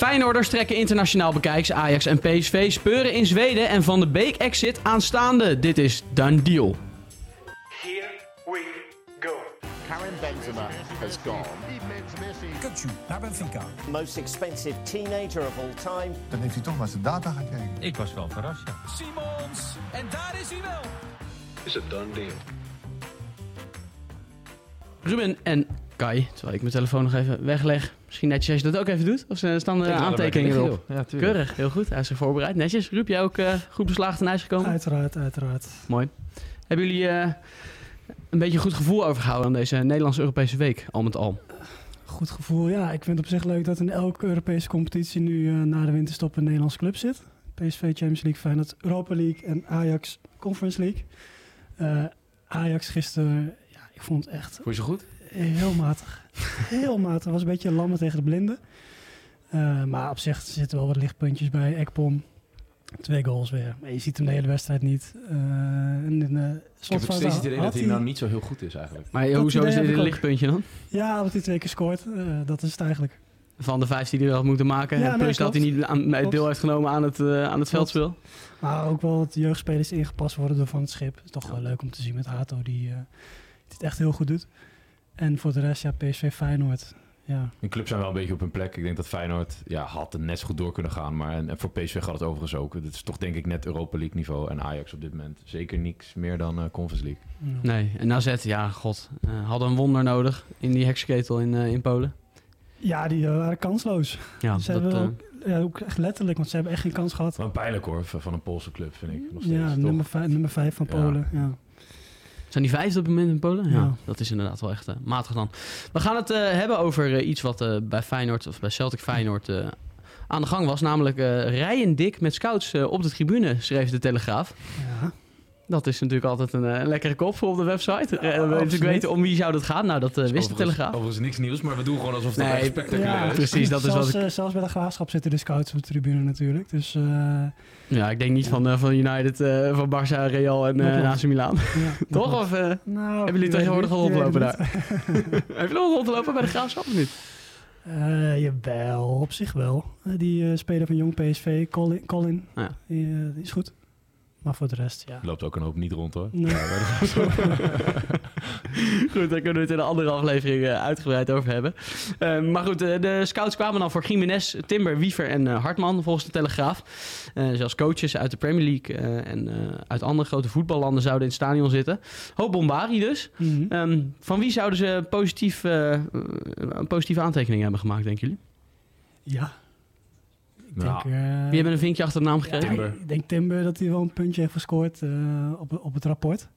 Feyenoorders trekken internationaal bekijks. Ajax en PSV speuren in Zweden en Van de Beek exit aanstaande. Dit is Done Deal. Here we go. Karim Benzema has gone. Kukçu naar Benfica. Most expensive teenager of all time. Dan heeft hij toch naar zijn data gekeken. Ik was wel verrast, ja. Simons, en daar is hij wel. Is a done deal. Ruben en Kai, terwijl ik mijn telefoon nog even wegleg. Misschien netjes als je dat ook even doet. Of er staan er aantekeningen erop. Ja, tuurlijk. Keurig, heel goed. Hij is zich voorbereid. Netjes. Ruud, jij ook eh, goed beslagen ten ijs gekomen? Uiteraard, uiteraard. Mooi. Hebben jullie eh, een beetje een goed gevoel overgehouden aan deze Nederlandse Europese week, al met al? Goed gevoel. Ja, ik vind het op zich leuk dat in elke Europese competitie nu eh, na de winterstop een Nederlands club zit. PSV Champions League, Feyenoord Europa League en Ajax Conference League. Eh, Ajax gisteren, ja, ik vond het echt Vond je ze goed? Heel matig. Heel matig. was een beetje lammen tegen de blinden. Eh, maar op zich zitten wel wat lichtpuntjes bij. Ekpom, twee goals weer. Maar je ziet hem de hele wedstrijd niet. Eh, en in de Ik heb steeds het idee dat hij nou niet zo heel goed is eigenlijk. Maar Dat hoezo is dit een lichtpuntje dan? Ja, dat hij twee keer scoort. eh, dat is het eigenlijk. Van de vijf die hij had moeten maken. Ja, en nee, plus dat hij niet aan, Klopt. deel heeft genomen aan het, eh, aan het veldspel. Maar ook wel dat de jeugdspelers ingepast worden door Van het Schip. Is toch wel leuk om te zien met Hato, die, eh, die het echt heel goed doet. En voor de rest, ja, PSV Feyenoord. Ja, De clubs zijn wel een beetje op hun plek. Ik denk dat Feyenoord ja, had er net zo goed door kunnen gaan. Maar en, en voor PSV gaat het overigens ook. Het is toch denk ik net Europa League niveau. En Ajax op dit moment zeker niks meer dan eh Conference League. ja. Nee, en AZ, ja, god. eh, hadden een wonder nodig in die heksenketel in, eh, in Polen. ja die waren kansloos. Ja, Ze dat, hebben ook, ja, ook echt letterlijk, want ze hebben echt geen kans gehad. Wel pijnlijk hoor, van een Poolse club vind ik. Nog steeds, Ja, toch? nummer vijf, nummer vijf van Ja. Polen. Ja. Zijn die vijfde op het moment in Polen? Ja, Ja. dat is inderdaad wel echt eh, matig dan. We gaan het eh, hebben over eh, iets wat bij Feyenoord, of bij Celtic Feyenoord, aan de gang was. Namelijk rijen dik met scouts op de tribune, schreef de Telegraaf. Ja. Dat is natuurlijk altijd een, eh, een lekkere kop voor op de website. Eh, we willen natuurlijk weten om wie zou dat gaan. Nou, dat eh, wist de Overigens- Telegraaf. Overigens niks nieuws, maar we doen gewoon alsof het Nee, echt spectaculair Ja, is. precies, dat is zelfs, wat ik- zelfs bij de graafschap zitten de scouts op de tribune natuurlijk. Dus eh, Ja, ik denk niet van, van United, eh, van Barça, Real en eh. AC Milan. ja, Toch? Of eh, Nou, hebben jullie tegenwoordig al rondlopen daar? het niet. Heb je nog rondlopen bij de graafschap of niet? Eh, jawel, op zich wel. Die eh, speler van Jong PSV, Colin, Colin Ja. die, eh, die is goed. Maar voor de rest, ja. Loopt ook een hoop niet rond hoor. Nee. Goed, daar kunnen we het in een andere aflevering eh, uitgebreid over hebben. Eh, maar goed, eh, de scouts kwamen dan voor Jiménez, Timber, Wiever en eh, Hartman volgens de Telegraaf. Eh zelfs coaches uit de Premier League eh, en eh, uit andere grote voetballanden zouden in het stadion zitten. Hoop Bombari dus. Mhm. Ehm, van wie zouden ze positief, eh, een positieve aantekening hebben gemaakt, denken jullie? Ja. Ik Nou, denk, eh, Wie hebben een vinkje achter de naam gekregen? Timber. Ik denk Timber dat hij wel een puntje heeft gescoord eh, op, op het rapport.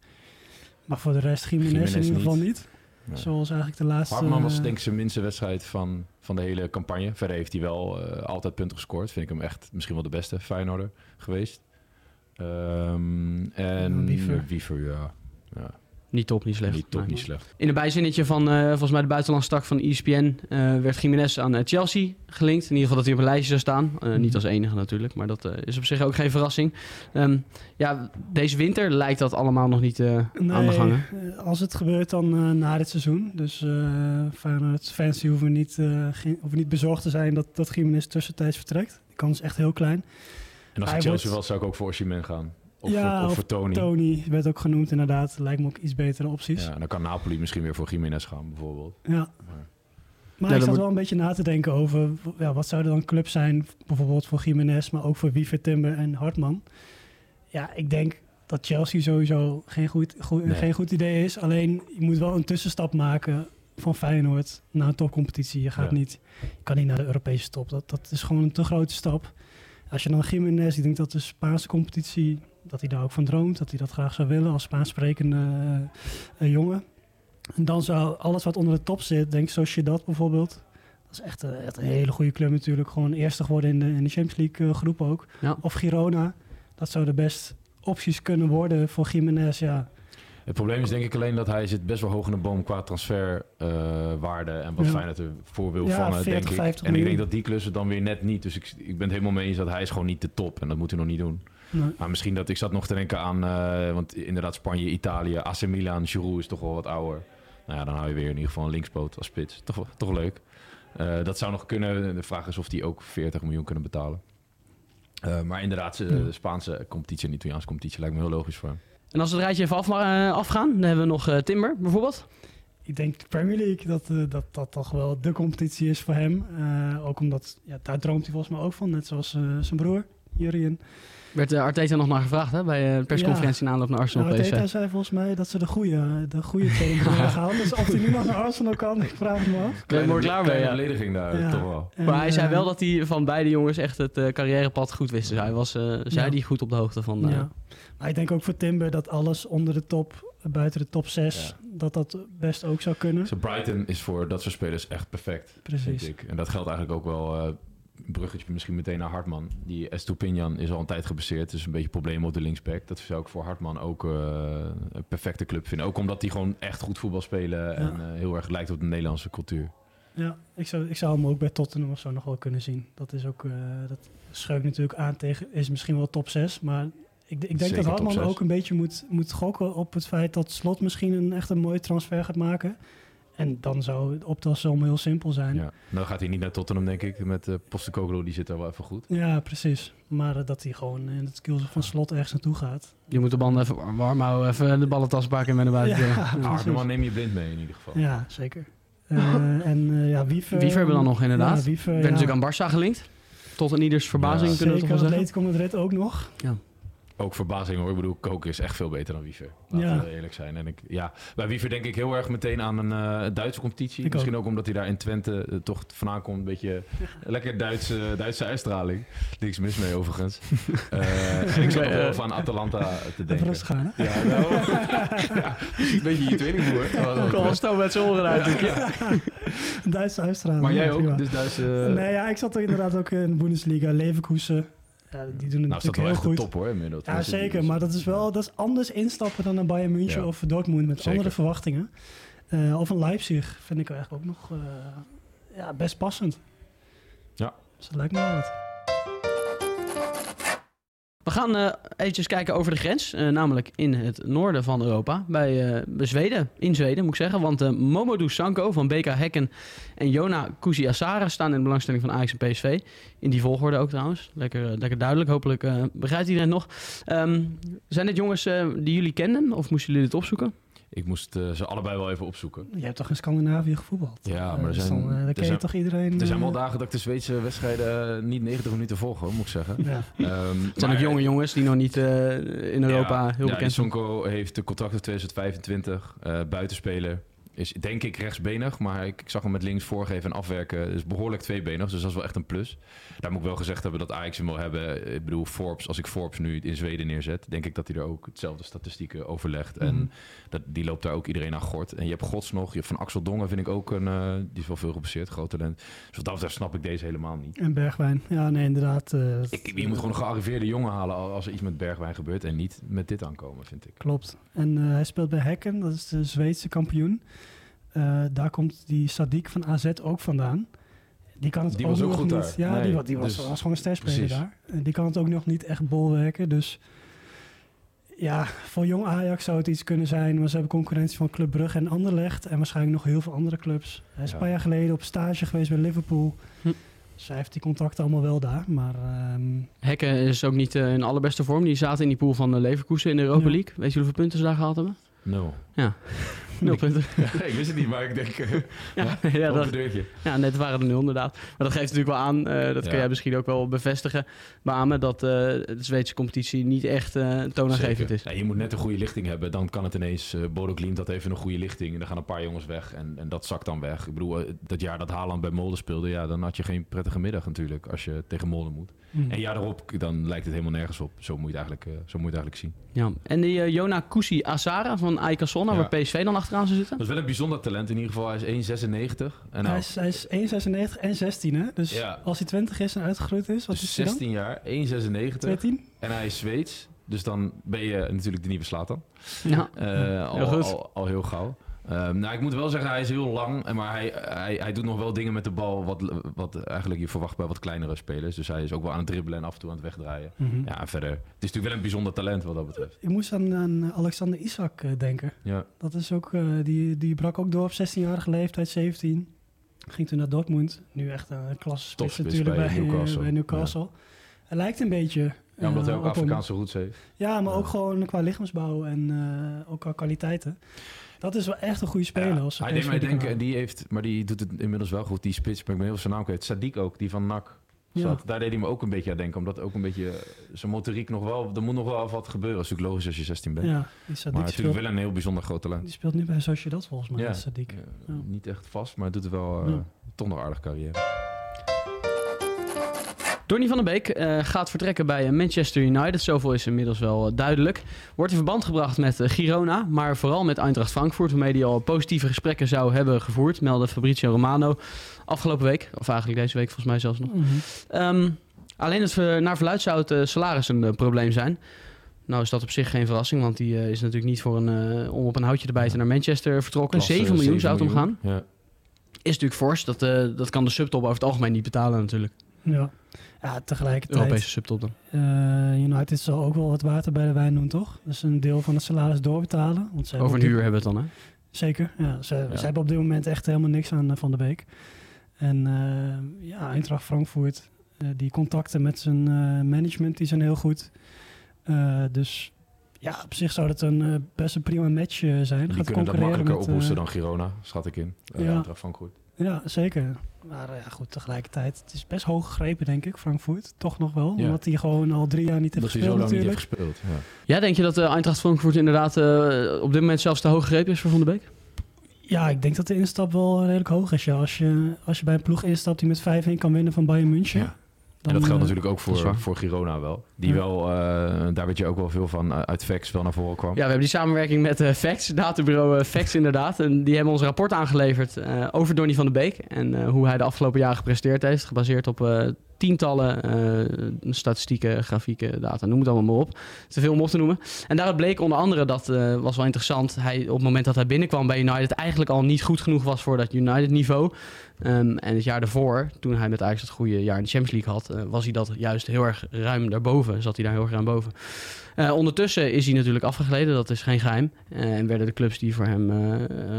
Maar voor de rest Jiménez in ieder geval niet. Zoals eigenlijk de laatste... Hartman was eh, denk ik zijn minste wedstrijd van, van de hele campagne. Verder heeft hij wel eh, altijd punten gescoord. Vind ik hem echt misschien wel de beste Feyenoorder geweest. Ehm, en. Wiever, ja. ja. Niet top, niet slecht. Niet top, Nee. niet slecht. In een bijzinnetje van eh, volgens mij de buitenlandse tak van ESPN eh, werd Jiménez aan eh, Chelsea gelinkt. In ieder geval dat hij op een lijstje zou staan. Eh, Mhm. Niet als enige natuurlijk, maar dat eh, is op zich ook geen verrassing. Ehm, ja, deze winter lijkt dat allemaal nog niet eh, aan de gang. hè? als het gebeurt dan eh, na dit seizoen. Dus eh Feyenoord fans die hoeven niet, eh, geen, hoeven niet bezorgd te zijn dat, dat Jiménez tussentijds vertrekt. Die kans is echt heel klein. En als Hij ik Chelsea wordt- was, zou ik ook voor Osimhen gaan. Of, Ja, voor, of of voor Tony. Tony werd ook genoemd inderdaad. Lijkt me ook iets betere opties. Ja, dan kan Napoli misschien weer voor Jiménez gaan, bijvoorbeeld. Ja. Maar- Maar Ja, ik dat zat wel een beetje na te denken over ja, wat zouden dan clubs zijn, bijvoorbeeld voor Jiménez, maar ook voor Wiever, Timber en Hartman. Ja, ik denk dat Chelsea sowieso geen goed, goed- Nee. geen goed idee is. Alleen je moet wel een tussenstap maken van Feyenoord naar een topcompetitie. Je gaat Ja. niet, je kan niet naar de Europese top. Dat, dat is gewoon een te grote stap. Als je dan Jiménez, ik denk dat de Spaanse competitie, dat hij daar ook van droomt, dat hij dat graag zou willen als Spaans sprekende eh, eh, jongen. En dan zou alles wat onder de top zit, denk ik zoals je dat bijvoorbeeld. Dat is echt, een- echt een hele goede club natuurlijk. Gewoon eerste geworden in de, in de Champions League eh, groep ook. Ja. Of Girona. Dat zouden best opties kunnen worden voor Jiménez. Ja, Het probleem is denk ik alleen dat hij zit best wel hoog in de boom qua transferwaarde en wat Ja. Feyenoord ervoor wil Ja, vangen, 40, denk ik. 50 En ik denk dat die klussen dan weer net niet. Dus ik, ik ben het helemaal mee eens dat hij is gewoon niet de top. En dat moet hij nog niet doen. Nee. Maar misschien dat ik zat nog te denken aan, eh, want inderdaad Spanje, Italië, AC Milan, Giroud is toch wel wat ouder. Nou ja, dan hou je weer in ieder geval een linkspoot als spits. Toch, toch leuk. Eh, dat zou nog kunnen. De vraag is of die ook 40 miljoen kunnen betalen. Eh, maar inderdaad, de Spaanse competitie en de Italiaanse competitie lijkt me heel logisch voor hem. En als we het rijtje even af, afgaan, dan hebben we nog eh, Timber bijvoorbeeld. Ik denk de Premier League, dat, dat dat toch wel de competitie is voor hem. Eh, ook omdat, ja, daar droomt hij volgens mij ook van. Net zoals zijn broer, Jurien. Werd eh, Arteta nog naar gevraagd hè, bij eh, de persconferentie in aanloop naar Arsenal Nou. Arteta zei volgens mij dat ze de goede, de goede moeten hebben gehaald. Dus of hij nu nog naar Arsenal kan, ik vraag het me af. Ben je er klaar mee, kleine ja. belediging daar, Ja. toch wel. En, Maar hij zei eh, wel dat hij van beide jongens echt het eh, carrièrepad goed wist. Dus hij was, eh zei Ja. die goed op de hoogte van... eh, Ja. Maar ik denk ook voor Timber dat alles onder de top, buiten de top 6, Ja. dat dat best ook zou kunnen. Zo Brighton is voor dat soort spelers echt perfect, Precies. En dat geldt eigenlijk ook wel... bruggetje misschien meteen naar Hartman. Die Estupinian is al een tijd geblesseerd. Dus een beetje problemen op de linksback. Dat zou ik voor Hartman ook eh, een perfecte club vinden. Ook omdat die gewoon echt goed voetbal spelen. En eh, heel erg lijkt op de Nederlandse cultuur. Ja, ik zou, ik zou hem ook bij Tottenham of zo nog wel kunnen zien. Dat is ook, eh dat schuift natuurlijk aan tegen, is misschien wel top 6, maar ik, ik denk Zeker dat Hartman ook een beetje moet, moet gokken op het feit dat Slot misschien een echt een mooie transfer gaat maken. En dan zou het optelsom heel simpel zijn. Ja. Nou gaat hij niet naar Tottenham, denk ik. Met uh, Postecoglou, die zit daar wel even goed. Ja, precies. Maar eh, dat hij gewoon in het skills van Slot ergens naartoe gaat. Je moet de banden even warm, houden. Even de ballentas pakken en met naar buiten. Ja, precies. Hartman neem je blind mee in ieder geval. Ja, zeker. Eh, en eh, ja, Wiever... Wiever hebben we dan nog inderdaad. Ja, Wiever, ja. natuurlijk aan Barça gelinkt. Tot een ieders verbazing Ja, kunnen we toch wel zeggen. Atletico Madrid ook nog. Ook verbazing hoor. Ik bedoel, Koken is echt veel beter dan Wiever. Laten Ja. we eerlijk zijn. En ik, ja, bij Wiever denk ik heel erg meteen aan een eh, Duitse competitie. Ik Misschien ook. omdat hij daar in Twente eh, toch vandaan komt. Een beetje lekker Duitse, Duitse uitstraling. Niks mis mee overigens. Eh, en ik zat nog wel aan Atalanta te denken. rustig gaan, hè? Ja, nou, ja, een beetje je. Kom wel stoom met z'n oren uit. Duitse uitstraling. Maar jij ook, dus Duitse... Nee, ja, ik zat er inderdaad ook in de Bundesliga, Leverkusen. Ja, die doen het nou, natuurlijk wel heel echt goed. top hoor, inmiddels. Ja, zeker. Maar dat is wel dat is anders instappen dan een Bayern München Ja. of Dortmund met Zeker. andere verwachtingen. Eh, of een Leipzig vind ik eigenlijk ook nog eh, ja, best passend. Ja. Dus dat lijkt me wel wat. We gaan eh eventjes kijken over de grens. eh, namelijk in het noorden van Europa. Bij, eh, bij Zweden. In Zweden moet ik zeggen. Want Momodou Sanko van BK Hekken en Jona Kusiasara staan in de belangstelling van Ajax en PSV. In die volgorde ook trouwens. Lekker, lekker duidelijk. Hopelijk begrijpt iedereen nog. Ehm, zijn dit jongens die jullie kenden? Of moesten jullie dit opzoeken? Ik moest eh, ze allebei wel even opzoeken. Je hebt toch in Scandinavië gevoetbald? Ja, Eh, maar er dus zijn- dan, eh, dan er ken je zijn- toch iedereen... Er zijn wel eh, dagen dat ik de Zweedse wedstrijden eh, niet 90 minuten volg, hoor, moet ik zeggen. Ja. Ehm, Het zijn maar- ook jonge jongens die nog niet eh, in Europa ja, heel ja, bekend zijn. Sonko heeft de contract tot 2025. eh buitenspeler. Is denk ik rechtsbenig, maar ik, ik zag hem met links voorgeven en afwerken. Dus behoorlijk tweebenig, dus dat is wel echt een plus. Daar moet ik wel gezegd hebben dat Ajax hem wil hebben. Ik bedoel, Forbes, als ik Forbes nu in Zweden neerzet, denk ik dat hij er ook hetzelfde statistieken overlegt. Mhm. En dat, die loopt daar ook iedereen aan gort. En je hebt Gods nog, je hebt Van Axel Dongen vind ik ook een, eh, die is wel veel gebaseerd, groot talent. Dus wat dat betreft snap ik deze helemaal niet. En Bergwijn. Ja, nee, inderdaad. eh, Ik, je moet gewoon een gearriveerde jongen halen als er iets met Bergwijn gebeurt en niet met dit aankomen, vind ik. Klopt. En eh, hij speelt bij Hekken, dat is de Zweedse kampioen. Eh, daar komt die Sadiq van AZ ook vandaan. Die kan het Die ook was ook nog goed niet. daar. Ja, Nee, die, die was, dus- was gewoon een sterspeler daar. En die kan het ook nog niet echt bolwerken. Dus ja, voor jong Ajax zou het iets kunnen zijn. Maar ze hebben concurrentie van Club Brugge en Anderlecht. En waarschijnlijk nog heel veel andere clubs. Hij is Ja. een paar jaar geleden op stage geweest bij Liverpool. Hm. Dus hij heeft die contacten allemaal wel daar. Maar ehm, Hekken is ook niet eh, in allerbeste vorm. Die zaten in die pool van de Leverkusen in de Europa Ja. League. Weet je hoeveel punten ze daar gehaald hebben? Nul. Nul punten. Ja, ik wist het niet, maar ik denk... eh, Ja, ja, dat, deurtje. ja, net waren er nul inderdaad. Maar dat geeft natuurlijk wel aan, eh, dat Ja. kun jij misschien ook wel bevestigen, beamen, dat eh, de Zweedse competitie niet echt eh toonaangevend is. Ja, je moet net een goede lichting hebben. Dan kan het ineens... eh Bodo Glimt had even een goede lichting. En dan gaan een paar jongens weg. En, en dat zakt dan weg. Ik bedoel, dat jaar dat Haaland bij Molde speelde... Ja, dan had je geen prettige middag natuurlijk. Als je tegen Molde moet. hm. En jaar daarop, dan lijkt het helemaal nergens op. Zo moet je het eigenlijk, eh, zo moet je het eigenlijk zien. Ja. En die Jona Kusi Asara van Ja. waar PSV dan achteraan zou zitten. Dat is wel een bijzonder talent. In ieder geval, hij is 1,96. En hij, nou, is, hij is 1,96 en 16 hè. Dus Ja. als hij 20 is en uitgegroeid is, wat dus is hij dan? 16 jaar, 1,96. 14? En hij is Zweeds. Dus dan ben je natuurlijk de nieuwe Slatan. Ja. Eh, al, heel. Al, al heel gauw. Ehm, nou, ik moet wel zeggen, hij is heel lang. Maar hij, hij, hij doet nog wel dingen met de bal. Wat, wat eigenlijk je verwacht bij wat kleinere spelers. Dus hij is ook wel aan het dribbelen en af en toe aan het wegdraaien. Mhm. Ja, verder. Het is natuurlijk wel een bijzonder talent wat dat betreft. Ik moest aan, aan Alexander Isak eh, denken. Ja. Dat is ook, eh, die, die brak ook door op 16-jarige leeftijd, 17. Ging toen naar Dortmund. Nu echt een klasse spits Topspits natuurlijk bij bij Newcastle. Newcastle. bij Newcastle. Hij lijkt een beetje... Ja, omdat hij eh, ook. Afrikaanse roots heeft. Ja, maar ook gewoon qua lichaamsbouw en eh, ook qua kwaliteiten. Dat is wel echt een goede speler. Ja, als hij deed mij denken, die heeft, maar die doet het inmiddels wel goed, die spits, maar ik ben heel zijn naam kwijt. Sadiq ook, die van NAC. Ja. Zat. Daar deed hij me ook een beetje aan denken, omdat ook een beetje eh, zijn motoriek nog wel, er moet nog wel wat gebeuren. Dat is natuurlijk logisch als je 16 bent. Ja, maar natuurlijk wel een heel bijzonder groot talent. die speelt nu bij Sociedad volgens mij, Ja. Sadiq. Ja. Niet echt vast, maar doet het wel eh, Ja. toch nog aardig carrière. Donny van der Beek eh, gaat vertrekken bij eh, Manchester United. Zoveel is inmiddels wel eh, duidelijk. Wordt in verband gebracht met Girona, maar vooral met Eintracht Frankfurt, waarmee hij al positieve gesprekken zou hebben gevoerd, meldde Fabrizio Romano afgelopen week. Of eigenlijk deze week volgens mij zelfs nog. Mhm. Ehm, alleen het, naar verluid zou het salaris een probleem zijn. Nou is dat op zich geen verrassing, want die is natuurlijk niet voor een, om op een houtje erbij te naar Manchester vertrokken. Klasse, 7 miljoen 7 zou het om gaan. miljoen. Ja. Is natuurlijk fors, dat, dat kan de subtop over het algemeen niet betalen natuurlijk. Ja. ja, tegelijkertijd. Europese subtop dan. eh, United zal ook wel wat water bij de wijn doen, toch? Dus een deel van het salaris doorbetalen. Want ze Over een huur hebben we het dan, hè? Zeker, ja. Ze, Ja. ze hebben op dit moment echt helemaal niks aan eh, Van der Beek. En eh, ja, Eintracht Frankfurt, die contacten met zijn eh, management, die zijn heel goed. Eh, dus ja, op zich zou het een best een prima match zijn. Die Gaat kunnen dat concurreren makkelijker met, ophoesten dan Girona, schat ik in. Uh, ja. ja. Frankfurt. Ja, zeker. Maar eh, ja, goed, tegelijkertijd, het is best hoog gegrepen, denk ik, Frankfurt. Toch nog wel, Ja. omdat hij gewoon al drie jaar niet heeft Dat hij zo gespeeld lang niet heeft natuurlijk. gespeeld. Ja. Ja, denk je dat de Eintracht Frankfurt inderdaad eh, op dit moment zelfs te hoog gegrepen is voor Van der Beek? Ja, ik denk dat de instap wel redelijk hoog is. Ja. Als, je, als je bij een ploeg instapt die met 5-1 kan winnen van Bayern München. Ja. Dan, en dat geldt eh, natuurlijk ook voor, voor Girona wel. Die Ja. wel, eh, daar weet je ook wel veel van eh, uit Vex wel naar voren kwam. Ja, we hebben die samenwerking met eh Facts, databureau Facts inderdaad. En die hebben ons rapport aangeleverd over Donny van der Beek. En hoe hij de afgelopen jaren gepresteerd heeft. Gebaseerd op tientallen eh, statistieken, grafieken, data, noem het allemaal maar op. Te veel om op te noemen. En daaruit bleek onder andere, dat was wel interessant... hij op het moment dat hij binnenkwam bij United... eigenlijk al niet goed genoeg was voor dat United-niveau. Ehm, en het jaar daarvoor, toen hij met Ajax het goede jaar in de Champions League had... eh, was hij dat juist heel erg ruim daarboven. Zat hij daar heel erg ruim boven. Eh, ondertussen is hij natuurlijk afgegleden, dat is geen geheim. Eh, en werden de clubs die voor hem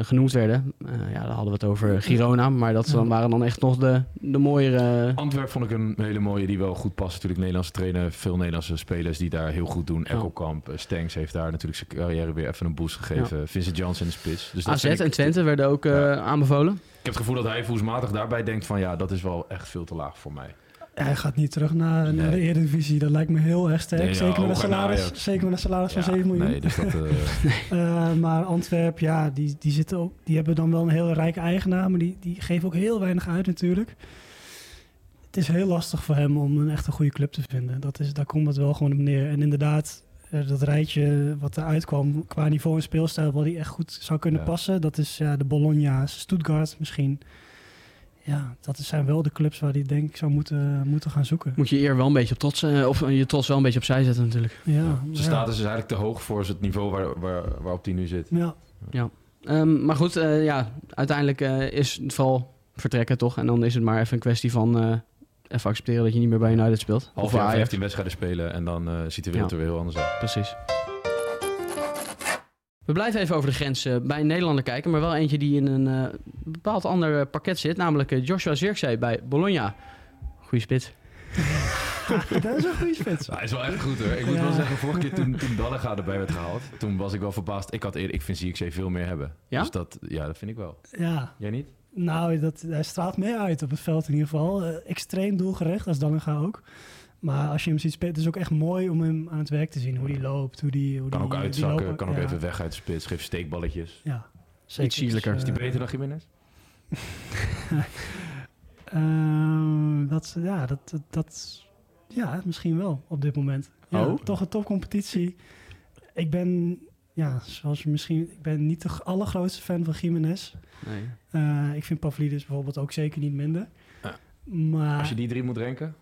genoemd werden. eh, ja, daar hadden we het over Girona. Maar dat waren dan echt nog de, de mooiere... Antwerp vond ik een hele mooie die wel goed past. Natuurlijk Nederlandse trainer, veel Nederlandse spelers die daar heel goed doen. Ekkelkamp, Stenks heeft daar natuurlijk zijn carrière weer even een boost gegeven. Vincent Janssen in de spits. Dus dat AZ ik- en Twente werden ook eh, Ja. aanbevolen. Ik heb het gevoel dat hij voelsmatig daarbij denkt van ja, dat is wel echt veel te laag voor mij. Hij gaat niet terug naar, naar de Nee. Eredivisie. Dat lijkt me heel erg sterk. Nee, ja, zeker, met salaris, zeker met een salaris van Ja, 7 miljoen. Nee, dus dat, eh, Eh, maar Antwerp, ja, die, die, zitten ook, die hebben dan wel een hele rijke eigenaar. Maar die, die geven ook heel weinig uit natuurlijk. Het is heel lastig voor hem om een echt een goede club te vinden. Dat is, daar komt het wel gewoon op neer. En inderdaad, dat rijtje wat eruit kwam qua niveau en speelstijl... waar die echt goed zou kunnen Ja. passen. Dat is ja, de Bologna's, Stuttgart misschien. Ja, dat zijn wel de clubs waar hij denk ik zou moeten, moeten gaan zoeken. Moet je eer wel een beetje op trots... eh, of je trots wel een beetje opzij zetten natuurlijk. Ja, zijn ja. status is eigenlijk te hoog voor het niveau waar, waar, waarop hij nu zit. Ja, Ehm, maar goed, eh, ja, uiteindelijk eh, is het vooral vertrekken toch. En dan is het maar even een kwestie van... even accepteren dat je niet meer bij United speelt. Half bij jaar Ajax. 15 wedstrijden spelen en dan eh, ziet de wereld Ja. er weer heel anders uit. Precies. We blijven even over de grens eh, bij een Nederlander kijken, maar wel eentje die in een eh, bepaald ander pakket zit, namelijk Joshua Zirkzee bij Bologna. Goeie spits. dat is een goede spits. hij is wel echt goed hoor. Ik moet Ja. wel zeggen, vorige keer toen, toen Dallega erbij werd gehaald, toen was ik wel verbaasd. Ik had eerder, ik vind CXC veel meer hebben. Ja? Dus dat, ja, dat vind ik wel. Ja, Jij niet? Nou, dat, hij straalt meer uit op het veld in ieder geval. Eh, extreem doelgericht, als Dallinga ook. Maar als je hem ziet spelen, het is ook echt mooi om hem aan het werk te zien. Hoe hij loopt, hoe die hoe Kan die, ook die uitzakken, lopen- kan ook ja, even weg uit de spits, geeft steekballetjes. Ja, zeker. Iets sierlijker. Is die eh, beter dan Jiménez? ehm, dat, ja, dat, dat, dat- ja, misschien wel op dit moment. Ja, Oh? Toch een topcompetitie. Ik ben, ja, zoals je misschien, ik ben niet de allergrootste fan van Jiménez. Nee. Eh, ik vind Pavlidis bijvoorbeeld ook zeker niet minder. Ja. Maar Als je die drie moet ranken?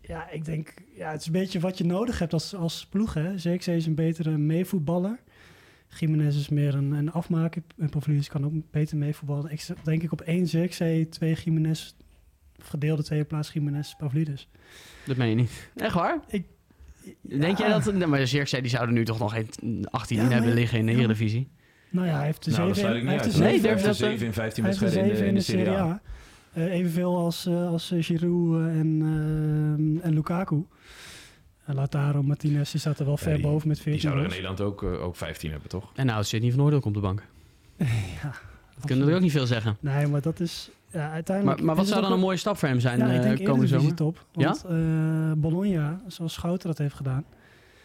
Ja, ik denk, ja, het is een beetje wat je nodig hebt als, als ploeg. Hè. Zirkzee is een betere meevoetballer. Jiménez is meer een, een afmaker. En Pavlidis kan ook beter meevoetballen. Ik denk ik op één Zirkzee, twee Jiménez. Gedeelde tweede plaats Jiménez, Pavlidis. Dat meen je niet. Echt waar? Ik- Denk jij dat... nee, Maar Zirkzee die zouden nu toch nog geen 18 Ja, hebben liggen in de ja. Eredivisie? Nou ja, hij heeft de Nou, dat zeven, sluit ik hij niet heeft de Nee, zeven, durf je dat 7 in 15 hij heeft de wedstrijden in zeven de, in de Serie A. Eh, evenveel als, eh, als eh, Giroud en, eh, en Lukaku. En Lautaro Martinez die staat er wel ver die- boven met Die 14 zouden er in. Nederland ook, ook 15 hebben, toch? En nou, Sidney van Noordhoek op de bank. ja, Dat kunnen we ook niet veel zeggen. Nee, maar dat is ja, uiteindelijk... Maar, maar wat zou het dan ook een mooie stap voor hem zijn Ja, eh ik denk komende zomer? top. Want eh, Bologna, zoals Schouten dat heeft gedaan...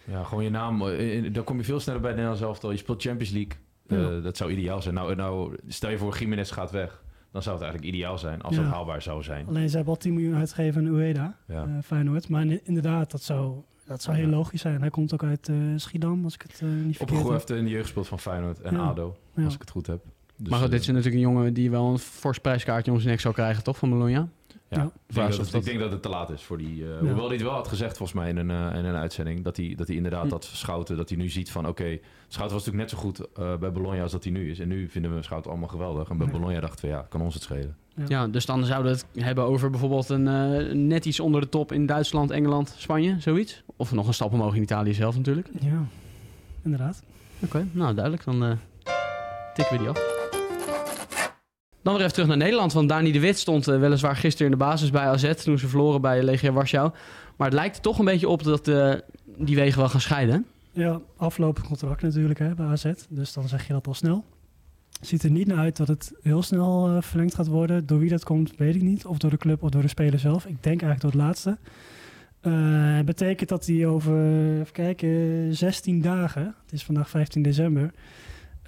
Ja, gewoon je naam. eh, Dan kom je veel sneller bij het Nederlands elftal. Je speelt Champions League. Eh, Ja. Dat zou ideaal zijn. Nou, nou, stel je voor, Jiménez gaat weg. Dan zou het eigenlijk ideaal zijn als Ja. dat haalbaar zou zijn. Alleen ze hebben al 10 miljoen uitgegeven aan Ueda, Ja. eh, Feyenoord. Maar in- inderdaad, dat zou, dat zou heel Ja. logisch zijn. Hij komt ook uit eh, Schiedam, als ik het eh, niet verkeerd Opgegroeid heb. in de jeugd gespeeld van Feyenoord en Ja. ADO. Ja. Als ik het goed heb. Dus, maar goed, eh, dit is natuurlijk een jongen die wel een fors prijskaartje om zijn nek zou krijgen, toch, van Bologna? Ja, Ja. Ik, denk dat het, of dat- ik denk dat het te laat is voor die. eh, Ja. Hoewel hij het wel had gezegd, volgens mij in een, eh, in een uitzending. Dat hij, dat hij inderdaad Hm. dat Schouten, dat hij nu ziet van oké. Schouten was natuurlijk net zo goed eh, bij Bologna als dat hij nu is. En nu vinden we Schouten allemaal geweldig. En bij Ja. Bologna dachten we, ja, kan ons het schelen. Ja. Ja, dus dan zouden we het hebben over bijvoorbeeld een eh, net iets onder de top in Duitsland, Engeland, Spanje, zoiets. Of nog een stap omhoog in Italië zelf natuurlijk. Ja, inderdaad. Oké, nou duidelijk. Dan eh, tikken we die af. Dan weer even terug naar Nederland. Want Dani de Wit stond eh, weliswaar gisteren in de basis bij AZ toen ze verloren bij Legia Warschau. Maar het lijkt er toch een beetje op dat eh, die wegen wel gaan scheiden. Ja, aflopend contract natuurlijk hè, bij AZ. Dus dan zeg je dat al snel. Ziet er niet naar uit dat het heel snel eh, verlengd gaat worden. Door wie dat komt, weet ik niet. Of door de club of door de speler zelf. Ik denk eigenlijk door het laatste. Het betekent dat hij over, even kijken, 16 dagen, het is vandaag 15 december,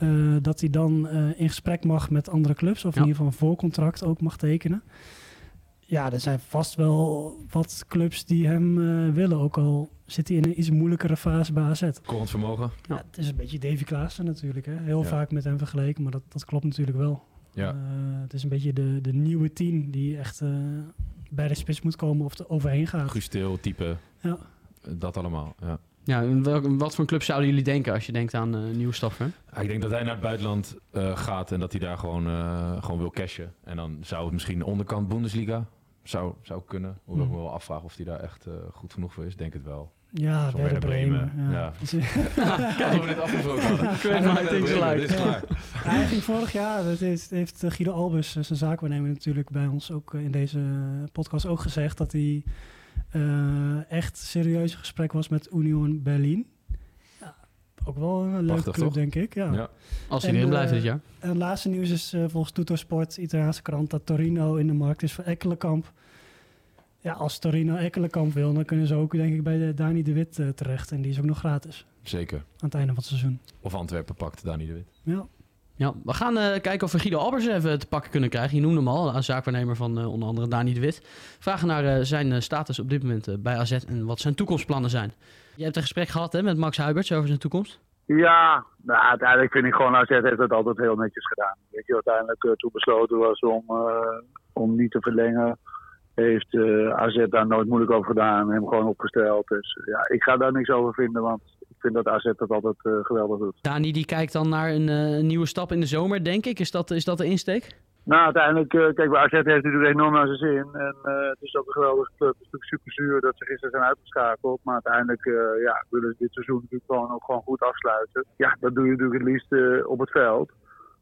eh, dat hij dan eh, in gesprek mag met andere clubs. Of Ja. in ieder geval een voorcontract ook mag tekenen. Ja, er zijn vast wel wat clubs die hem eh, willen. Ook al zit hij in een iets moeilijkere fase bij AZ. Korrend vermogen. Ja, het is een beetje Davy Klaassen natuurlijk. Hè? Heel Ja. vaak met hem vergeleken, maar dat, dat klopt natuurlijk wel. Ja. Eh, het is een beetje de, de nieuwe tien die echt eh, bij de spits moet komen of er overheen gaat. Guus Til, type. Ja. Dat allemaal. Ja. Ja, en welk, wat voor club zouden jullie denken als je denkt aan eh nieuwe staffer? Ja, Ik denk dat hij naar het buitenland eh, gaat en dat hij daar gewoon, eh, gewoon wil cashen. En dan zou het misschien de onderkant Bundesliga zou, zou kunnen. Hoewel ik me Hmm. wel afvraag of hij daar echt eh, goed genoeg voor is. Denk het wel. Ja, Zo Werder Bremen. Bremen, Ja. ja. Dus, Alsof we dit afgesproken hadden. Dit is klaar. Hij ging vorig jaar, dat heeft, heeft Guido Albers, eh, zijn zaakwaarnemer natuurlijk bij ons ook in deze podcast ook gezegd, dat hij eh, echt serieus gesprek was met Union Berlin. Ja, ook wel een leuke club, toch? denk ik. Ja. Ja. Als En, erin blijven eh, dit jaar. En het laatste nieuws is eh, volgens Tuttosport, Italiaanse krant, dat Torino in de markt is voor Ekkelenkamp. Ja, als Torino Ekkelenkamp wil, dan kunnen ze ook denk ik bij de Dani de Wit terecht. En die is ook nog gratis Zeker. aan het einde van het seizoen. Of Antwerpen pakt Dani de Wit. Ja, Ja, we gaan eh, kijken of we Guido Albers even te pakken kunnen krijgen. Je noemde hem al, een zaakwaarnemer van eh, onder andere Dani de Wit. Vragen naar eh, zijn status op dit moment bij AZ en wat zijn toekomstplannen zijn. Je hebt een gesprek gehad hè, met Max Huiberts over zijn toekomst. Ja, nou, uiteindelijk vind ik gewoon AZ heeft het altijd heel netjes gedaan. Weet je, uiteindelijk toen besloten was om, om niet te verlengen, heeft AZ daar nooit moeilijk over gedaan hem gewoon opgesteld. Dus ja, ik ga daar niks over vinden, want vind dat AZ dat altijd eh, geweldig doet. Dani die kijkt dan naar een, eh, een nieuwe stap in de zomer, denk ik. Is dat, is dat de insteek? Nou, uiteindelijk, eh, kijk, bij AZ heeft het natuurlijk enorm naar zijn zin. En het is ook een geweldige club. Het is natuurlijk super zuur dat ze gisteren zijn uitgeschakeld. Maar uiteindelijk ja, willen ze dit seizoen natuurlijk gewoon ook gewoon goed afsluiten. Ja, dat doe je natuurlijk het liefst op het veld.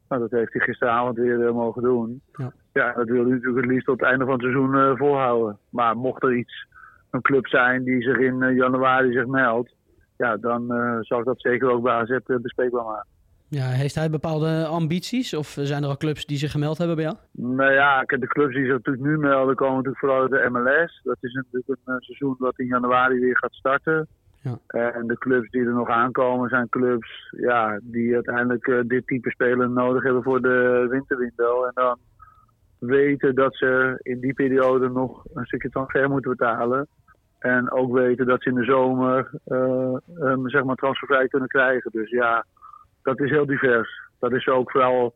Nou, dat heeft hij gisteravond weer mogen doen. Ja. Ja. dat wil hij natuurlijk het liefst tot het einde van het seizoen volhouden. Maar mocht er iets, een club zijn die zich in januari zich meldt. Ja, dan eh zal ik dat zeker ook bij AZ eh, bespreekbaar maken. Ja, heeft hij bepaalde ambities? Of zijn er al clubs die zich gemeld hebben bij jou? Nou ja, de clubs die zich natuurlijk nu melden komen natuurlijk vooral uit de MLS. Dat is natuurlijk een eh, seizoen dat in januari weer gaat starten. Ja. En de clubs die er nog aankomen zijn clubs ja, die uiteindelijk dit type spelen nodig hebben voor de winterwindow. En dan weten dat ze in die periode nog een stukje transfer moeten betalen. En ook weten dat ze in de zomer hem, zeg maar transfervrij kunnen krijgen. Dus ja, dat is heel divers. Dat is ook vooral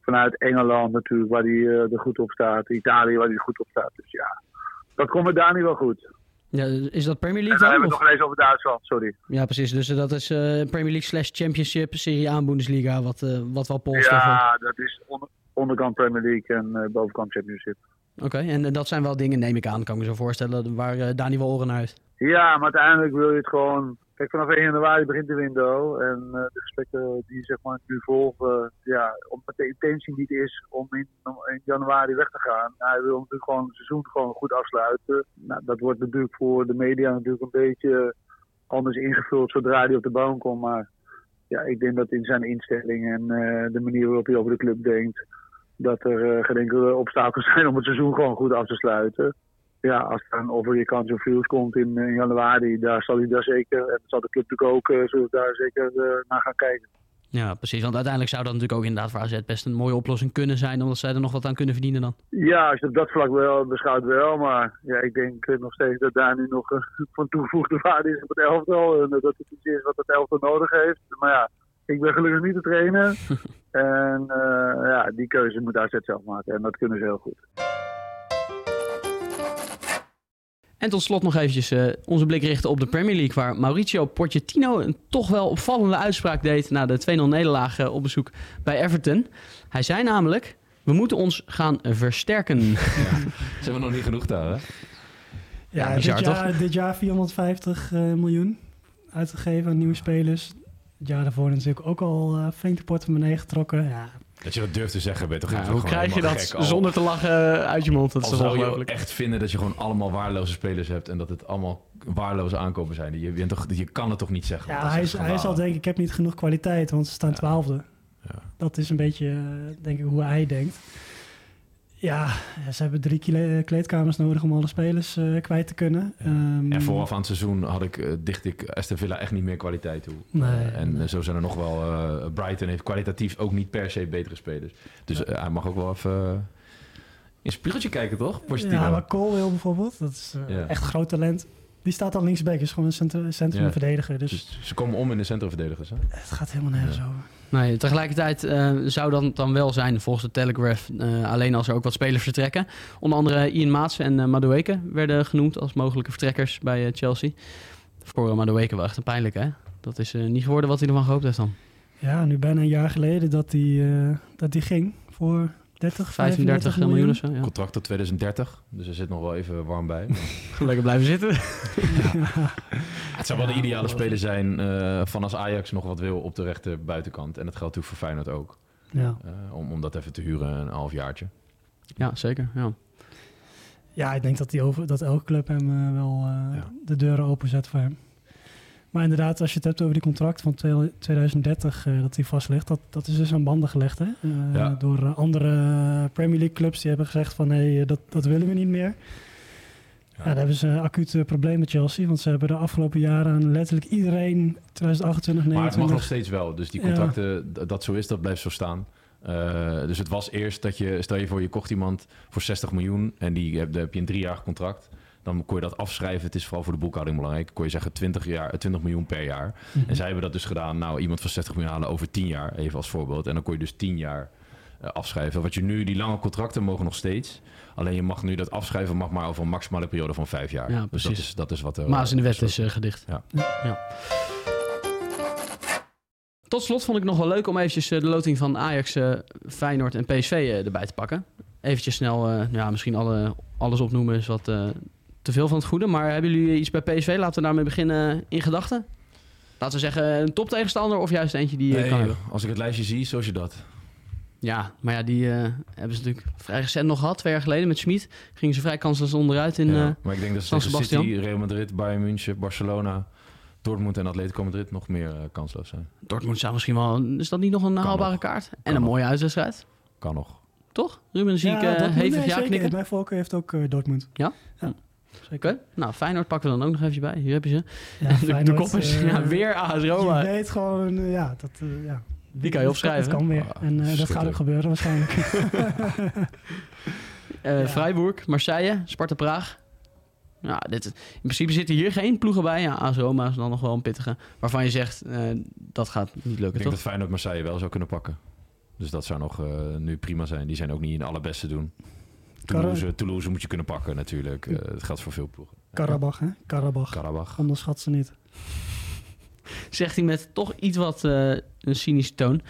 vanuit Engeland natuurlijk, waar hij eh, er goed op staat. Italië, waar hij er goed op staat. Dus ja, dat komt met Dani wel goed. Ja, is dat Premier En League dan dan? hebben we het nog eens over Duitsland, sorry. Ja, precies. Dus eh, dat is Premier League slash Championship, Serie A en Bundesliga, wat, wat wel polst. Ja, dat is onder- onderkant Premier League en bovenkant Championship. Oké, en eh, dat zijn wel dingen, neem ik aan, kan ik me zo voorstellen, waar eh Dani wel oren heeft. Ja, maar uiteindelijk wil je het gewoon... Kijk, vanaf 1 januari begint de window. En eh, de gesprekken die zeg maar, nu volgen, ja, omdat de intentie niet is om in, januari weg te gaan. Hij wil natuurlijk gewoon het seizoen gewoon goed afsluiten. Nou, dat wordt natuurlijk voor de media natuurlijk een beetje anders ingevuld zodra hij op de baan komt. Maar ja, ik denk dat in zijn instelling en de manier waarop hij over de club denkt, dat er eh, geen enkele obstakels zijn om het seizoen gewoon goed af te sluiten. Ja, als er een over je kans of views komt in, eh, januari, daar zal hij daar zeker, en zal de club natuurlijk ook, eh, zullen daar zeker naar gaan kijken. Ja, precies. Want uiteindelijk zou dat natuurlijk ook inderdaad voor AZ best een mooie oplossing kunnen zijn, omdat zij er nog wat aan kunnen verdienen dan. Ja, als je op dat vlak wel beschouwt wel, maar ja, ik denk nog steeds dat daar nu nog van toegevoegde waarde is op het elftal. En dat het iets is wat het elftal nodig heeft. Maar ja, ik ben gelukkig niet de trainer. en eh, ja, die keuze moet AZ zelf maken en dat kunnen ze heel goed. En tot slot nog eventjes eh, onze blik richten op de Premier League, waar Mauricio Pochettino een toch wel opvallende uitspraak deed na de 2-0 nederlaag eh, op bezoek bij Everton. Hij zei namelijk, we moeten ons gaan versterken. Ze hebben nog niet genoeg daar, hè? Ja, Ja, dit, jaar, dit jaar 450 eh, miljoen uitgegeven aan nieuwe spelers. Het jaar daarvoor natuurlijk ook al eh flink de portemonnee getrokken. Ja, Dat je dat durft te zeggen, ben je toch Ja, hoe krijg je dat. Al- zonder te lachen uit je mond? Dat is Al zou je echt vinden dat je gewoon allemaal waardeloze spelers hebt en dat het allemaal waardeloze aankopen zijn. Je, je, bent toch, je kan het toch niet zeggen? ja Dat hij, is, hij zal denken, ik heb niet genoeg kwaliteit, want ze staan twaalfde. Ja. Dat is een beetje, eh, denk ik, hoe hij denkt. Ja, ze hebben drie kle- kleedkamers nodig om alle spelers eh, kwijt te kunnen. Ehm, En vooraf aan het seizoen had ik, eh, dicht ik Aston Villa echt niet meer kwaliteit toe. Nee, Eh, en nee. zo zijn er nog wel... Brighton heeft kwalitatief ook niet per se betere spelers. Dus hij mag ook wel even in spiegeltje kijken, toch? Pochettino. Ja, maar Colwell bijvoorbeeld, dat is Ja. echt groot talent. Die staat al linksback, is gewoon een centrum, centrum Ja. verdediger. Dus Dus ze komen om in de centrumverdedigers, hè? het gaat helemaal nergens Ja. over. Nee, tegelijkertijd eh, zou dat dan wel zijn, volgens de Telegraph, eh, alleen als er ook wat spelers vertrekken. Onder andere Ian Maats en eh Madueke werden genoemd als mogelijke vertrekkers bij Chelsea. Voor uh, Madueke wel echt een pijnlijk, hè? Dat is niet geworden wat hij ervan gehoopt heeft dan. Ja, nu bijna een jaar geleden dat hij dat die ging voor 30, 35 35 miljoen of zo, ja. Contract tot 2030, dus er zit nog wel even warm bij. Maar Lekker blijven zitten. het zou wel de ideale speler zijn eh, van als Ajax nog wat wil op de rechter buitenkant. En dat geldt natuurlijk voor Feyenoord ook. Ja. Eh, om, om dat even te huren, een halfjaartje. Ja, zeker. Ja. ja, ik denk dat, die over, dat elke club hem eh, wel eh, Ja. de deuren openzet voor hem. Maar inderdaad, als je het hebt over die contract van 2030 eh, dat die vast ligt, dat, dat is dus aan banden gelegd. Hè? Eh, Ja. Door eh, andere Premier League clubs die hebben gezegd van hé, dat, dat willen we niet meer. Ja. daar hebben ze een acuut probleem met Chelsea, want ze hebben de afgelopen jaren aan letterlijk iedereen 2028, Maar het mag 29... nog steeds wel. Dus die contracten, dat zo is, dat blijft zo staan. Dus het was eerst dat je, stel je voor, je kocht iemand voor 60 miljoen en die heb, heb je een driejarig contract. Dan kon je dat afschrijven. Het is vooral voor de boekhouding belangrijk. Kon je zeggen 20, jaar, eh, 20 miljoen per jaar. Mhm. En zij hebben dat dus gedaan. Nou, iemand van 60 miljoen halen over 10 jaar, even als voorbeeld. En dan kon je dus 10 jaar eh, afschrijven. Wat je nu, die lange contracten mogen nog steeds. Alleen je mag nu dat afschrijven mag maar over een maximale periode van 5 jaar. Ja, dus dat precies. is, dat is wat er. Maas in de eh, wet is eh, gedicht. Ja. Ja. Tot slot vond ik nog wel leuk om eventjes eh, de loting van Ajax, eh, Feyenoord en PSV eh, erbij te pakken. Eventjes snel, eh, ja, misschien alle, alles opnoemen is wat eh, te veel van het goede. Maar hebben jullie iets bij PSV? Laten we daarmee beginnen eh, in gedachten. Laten we zeggen een toptegenstander of juist eentje die je Nee, kan hebben. als ik het lijstje zie, zoals je dat. Ja, maar ja, die eh, hebben ze natuurlijk vrij recent nog gehad. Twee jaar geleden met Schmid gingen ze vrij kansloos onderuit in... Ja, eh, maar ik denk dat Sebastian. City, Real Madrid, Bayern München, Barcelona, Dortmund en Atletico Madrid nog meer eh, kansloos zijn. Dortmund zou misschien wel... Is dat niet nog een haalbare nog. kaart? En Kan een nog. mooie uitwedstrijd. Kan nog. Toch? Ruben, zie ik Ja, eh, Dortmund, hevig nee, ja knikken. Mijn voorkeur heeft ook eh, Dortmund. Ja? Ja, Oké. Nou, Feyenoord pakken we dan ook nog even bij. Hier heb je ze. Ja, de, de Feyenoord, kop is eh, ja, weer AS Roma. Je weet gewoon, eh, ja, dat, eh, ja. Die kan je opschrijven. Dat kan weer. Ah, en eh, dat gaat ook gebeuren waarschijnlijk. Eh Ja. Freiburg, Marseille, Sparta Praag. Ja, dit, in principe zitten hier geen ploegen bij. Ja, AS Roma is dan nog wel een pittige. Waarvan je zegt, eh, dat gaat niet Ik lukken, denk toch? dat Feyenoord Marseille wel zou kunnen pakken. Dus dat zou nog eh, nu prima zijn. Die zijn ook niet in de allerbeste doen. Toulouse, Toulouse moet je kunnen pakken natuurlijk. Eh dat geldt voor veel ploegen. Karabach, hè? Karabach. Karabach. Onderschat ze niet. Zegt hij met toch iets wat eh, een cynische toon.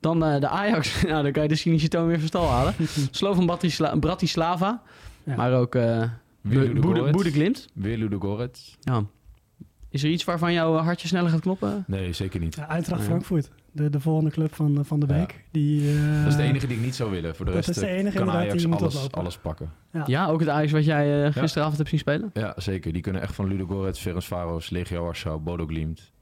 Dan eh, de Ajax. nou, dan kan je de cynische toon weer van stal halen. Slovan Bratisla- Bratislava. Ja. Maar ook eh Weer Boede Ludogorets. Weer. Ja. Is er iets waarvan jouw hartje sneller gaat kloppen? Nee, zeker niet. Ja, Eintracht Ja. Frankfurt, de, de volgende club van, eh, van de Ja. Beek. Die, eh, Dat is de enige die ik niet zou willen. Voor de dat rest is de eh, enige kan die Ajax alles, alles pakken. Ja, ook het Ajax wat jij eh, gisteravond hebt zien spelen? Ja, zeker. Die kunnen echt van Ludogorets, Ferencvaros, Legia Warschau, Bodo Glimt,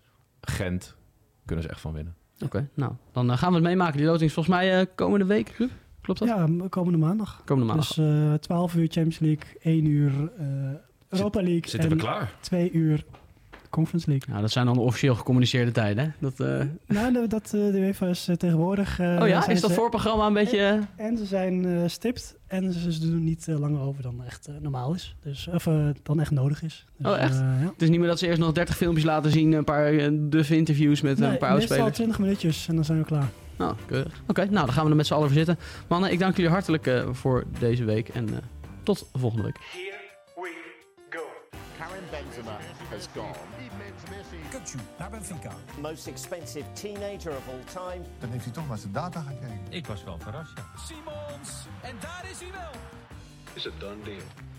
Gent. Kunnen ze echt van winnen. Oké, nou, dan gaan we het meemaken. Die loting is volgens mij komende week? Klopt dat? Ja, komende maandag. Komende maandag. Dus eh 12 uur Champions League, 1 uur eh, Europa League Zitten we en klaar? 2 uur Conference League. Nou, dat zijn dan de officieel gecommuniceerde tijden, hè? Dat, eh, Nou, de- dat, eh, de UEFA is eh, tegenwoordig... Oh ja, is dat ze- voorprogramma een beetje... En ze zijn eh, stipt en ze, ze doen niet langer over dan echt normaal is. Dus, of dan echt nodig is. Dus, Oh, echt? ja. Het is niet meer dat ze eerst nog 30 filmpjes laten zien, een paar duffe interviews met Nee, een paar oudspelers. 20 minuutjes en dan zijn we klaar. Nou, keurig. Oké, nou, dan gaan we er met z'n allen voor zitten. Mannen, ik dank jullie hartelijk voor deze week en tot volgende week. Benzema has gone. Kutsu naar Benfica. Most expensive teenager of all time. Dan heeft hij toch naar zijn data gekeken. Ik was wel verrast, ja. Simons. En daar is hij wel. It's a done deal.